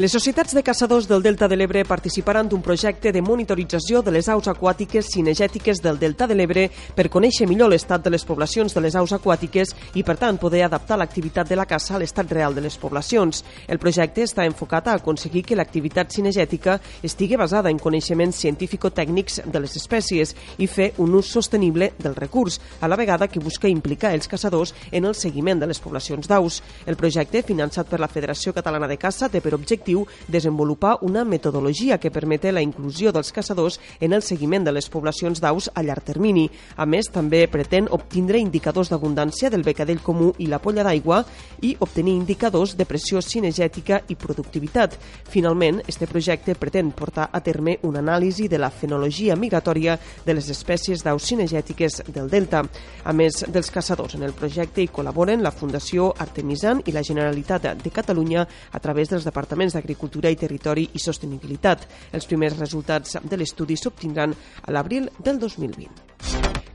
Les societats de caçadors del Delta de l'Ebre participaran d'un projecte de monitorització de les aus aquàtiques cinegètiques del Delta de l'Ebre per conèixer millor l'estat de les poblacions de les aus aquàtiques i, per tant, poder adaptar l'activitat de la caça a l'estat real de les poblacions. El projecte està enfocat a aconseguir que l'activitat cinegètica estigui basada en coneixements científico-tècnics de les espècies i fer un ús sostenible del recurs, a la vegada que busca implicar els caçadors en el seguiment de les poblacions d'aus. El projecte, finançat per la Federació Catalana de Caça, té per objectiu objectiu desenvolupar una metodologia que permete la inclusió dels caçadors en el seguiment de les poblacions d'aus a llarg termini. A més, també pretén obtindre indicadors d'abundància del becadell comú i la polla d'aigua i obtenir indicadors de pressió cinegètica i productivitat. Finalment, este projecte pretén portar a terme una anàlisi de la fenologia migratòria de les espècies d'aus cinegètiques del Delta. A més dels caçadors en el projecte hi col·laboren la Fundació Artemisan i la Generalitat de Catalunya a través dels departaments d'Agricultura i Territori i Sostenibilitat. Els primers resultats de l'estudi s'obtindran a l'abril del 2020.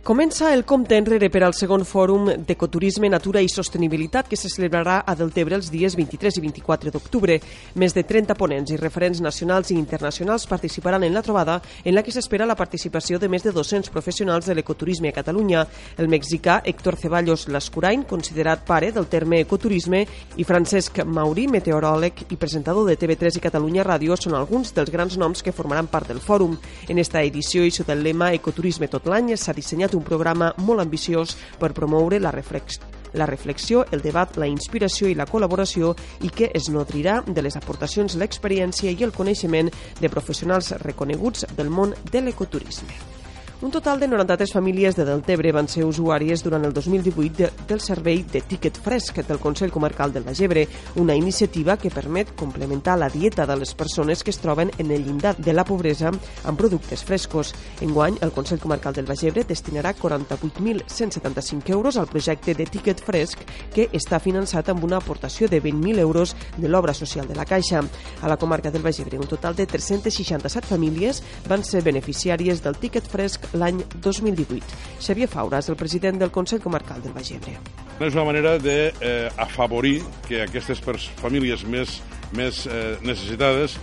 Comença el compte enrere per al segon fòrum d'ecoturisme, natura i sostenibilitat que se celebrarà a Deltebre els dies 23 i 24 d'octubre. Més de 30 ponents i referents nacionals i internacionals participaran en la trobada en la que s'espera la participació de més de 200 professionals de l'ecoturisme a Catalunya. El mexicà Héctor Ceballos Lascurain, considerat pare del terme ecoturisme, i Francesc Mauri, meteoròleg i presentador de TV3 i Catalunya Ràdio, són alguns dels grans noms que formaran part del fòrum. En esta edició i sota el lema Ecoturisme tot l'any s'ha dissenyat un programa molt ambiciós per promoure la reflexió la reflexió, el debat, la inspiració i la col·laboració i que es nodrirà de les aportacions, l'experiència i el coneixement de professionals reconeguts del món de l'ecoturisme. Un total de 93 famílies de Deltebre van ser usuàries durant el 2018 de, del servei de Ticket Fresc del Consell Comarcal del Baix Ebre, una iniciativa que permet complementar la dieta de les persones que es troben en el llindar de la pobresa amb productes frescos. Enguany, el Consell Comarcal del Baix Ebre destinarà 48.175 euros al projecte de Ticket Fresc que està finançat amb una aportació de 20.000 euros de l'obra social de la Caixa. A la comarca del Baix Ebre, un total de 367 famílies van ser beneficiàries del Ticket Fresc l'any 2018. Xavier Faura és el president del Consell Comarcal del Baix Ebre. És una manera d'afavorir eh, que aquestes famílies més, més eh, necessitades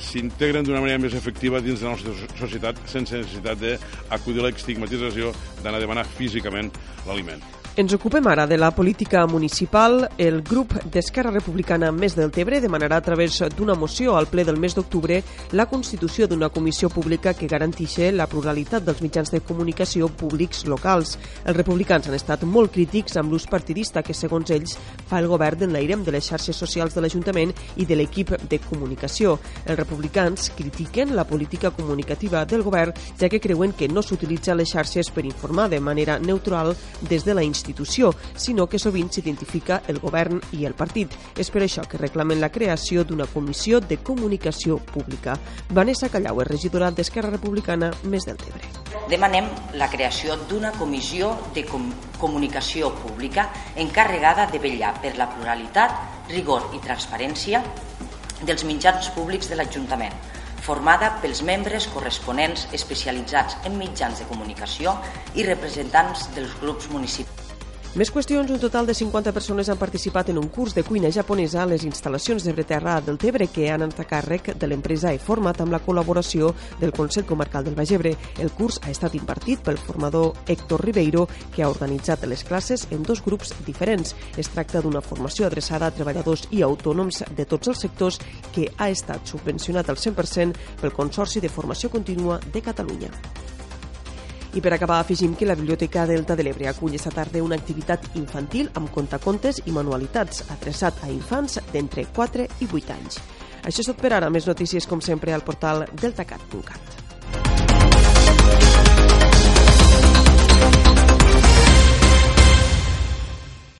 s'integren d'una manera més efectiva dins de la nostra societat sense necessitat d'acudir a l'estigmatització d'anar a demanar físicament l'aliment. Ens ocupem ara de la política municipal. El grup d'Esquerra Republicana Més del Tebre demanarà a través d'una moció al ple del mes d'octubre la constitució d'una comissió pública que garantixi la pluralitat dels mitjans de comunicació públics locals. Els republicans han estat molt crítics amb l'ús partidista que, segons ells, fa el govern en l'airem de les xarxes socials de l'Ajuntament i de l'equip de comunicació. Els republicans critiquen la política comunicativa del govern, ja que creuen que no s'utilitza les xarxes per informar de manera neutral des de la institució institució, sinó que sovint s'identifica el govern i el partit. És per això que reclamen la creació d'una comissió de comunicació pública. Vanessa Callau és regidora d'Esquerra Republicana més del Tebre. Demanem la creació d'una comissió de com comunicació pública encarregada de vetllar per la pluralitat, rigor i transparència dels mitjans públics de l'Ajuntament, formada pels membres corresponents especialitzats en mitjans de comunicació i representants dels grups municipals. Més qüestions, un total de 50 persones han participat en un curs de cuina japonesa a les instal·lacions de Breterra del Tebre que han anat a càrrec de l'empresa eFormat amb la col·laboració del Consell Comarcal del Baix Ebre. El curs ha estat impartit pel formador Héctor Ribeiro, que ha organitzat les classes en dos grups diferents. Es tracta d'una formació adreçada a treballadors i autònoms de tots els sectors que ha estat subvencionat al 100% pel Consorci de Formació Contínua de Catalunya. I per acabar afegim que la Biblioteca Delta de l'Ebre acull esta tarda una activitat infantil amb contacontes i manualitats adreçat a infants d'entre 4 i 8 anys. Això és tot per ara. Més notícies, com sempre, al portal deltacat.cat.